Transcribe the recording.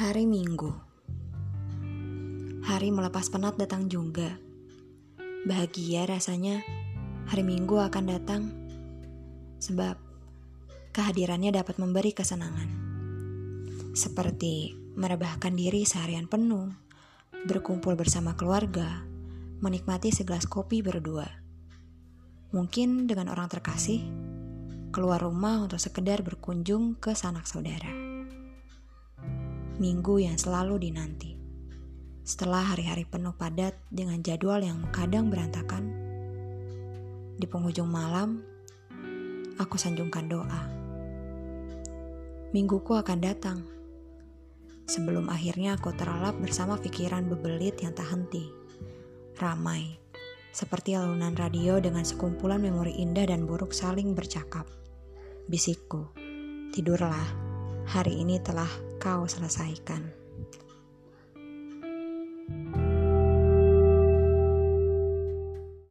Hari Minggu. Hari melepas penat datang juga. Bahagia rasanya hari Minggu akan datang. Sebab kehadirannya dapat memberi kesenangan. Seperti merebahkan diri seharian penuh Berkumpul bersama keluarga Menikmati segelas kopi berdua. Mungkin dengan orang terkasih Keluar rumah untuk sekedar berkunjung ke sanak saudara minggu yang selalu dinanti. Setelah hari-hari penuh padat dengan jadwal yang kadang berantakan, di penghujung malam, aku sanjungkan doa. Mingguku akan datang. Sebelum akhirnya aku terlelap bersama pikiran bebelit yang tak henti. Ramai, seperti alunan radio dengan sekumpulan memori indah dan buruk saling bercakap. Bisikku, tidurlah hari ini telah kau selesaikan.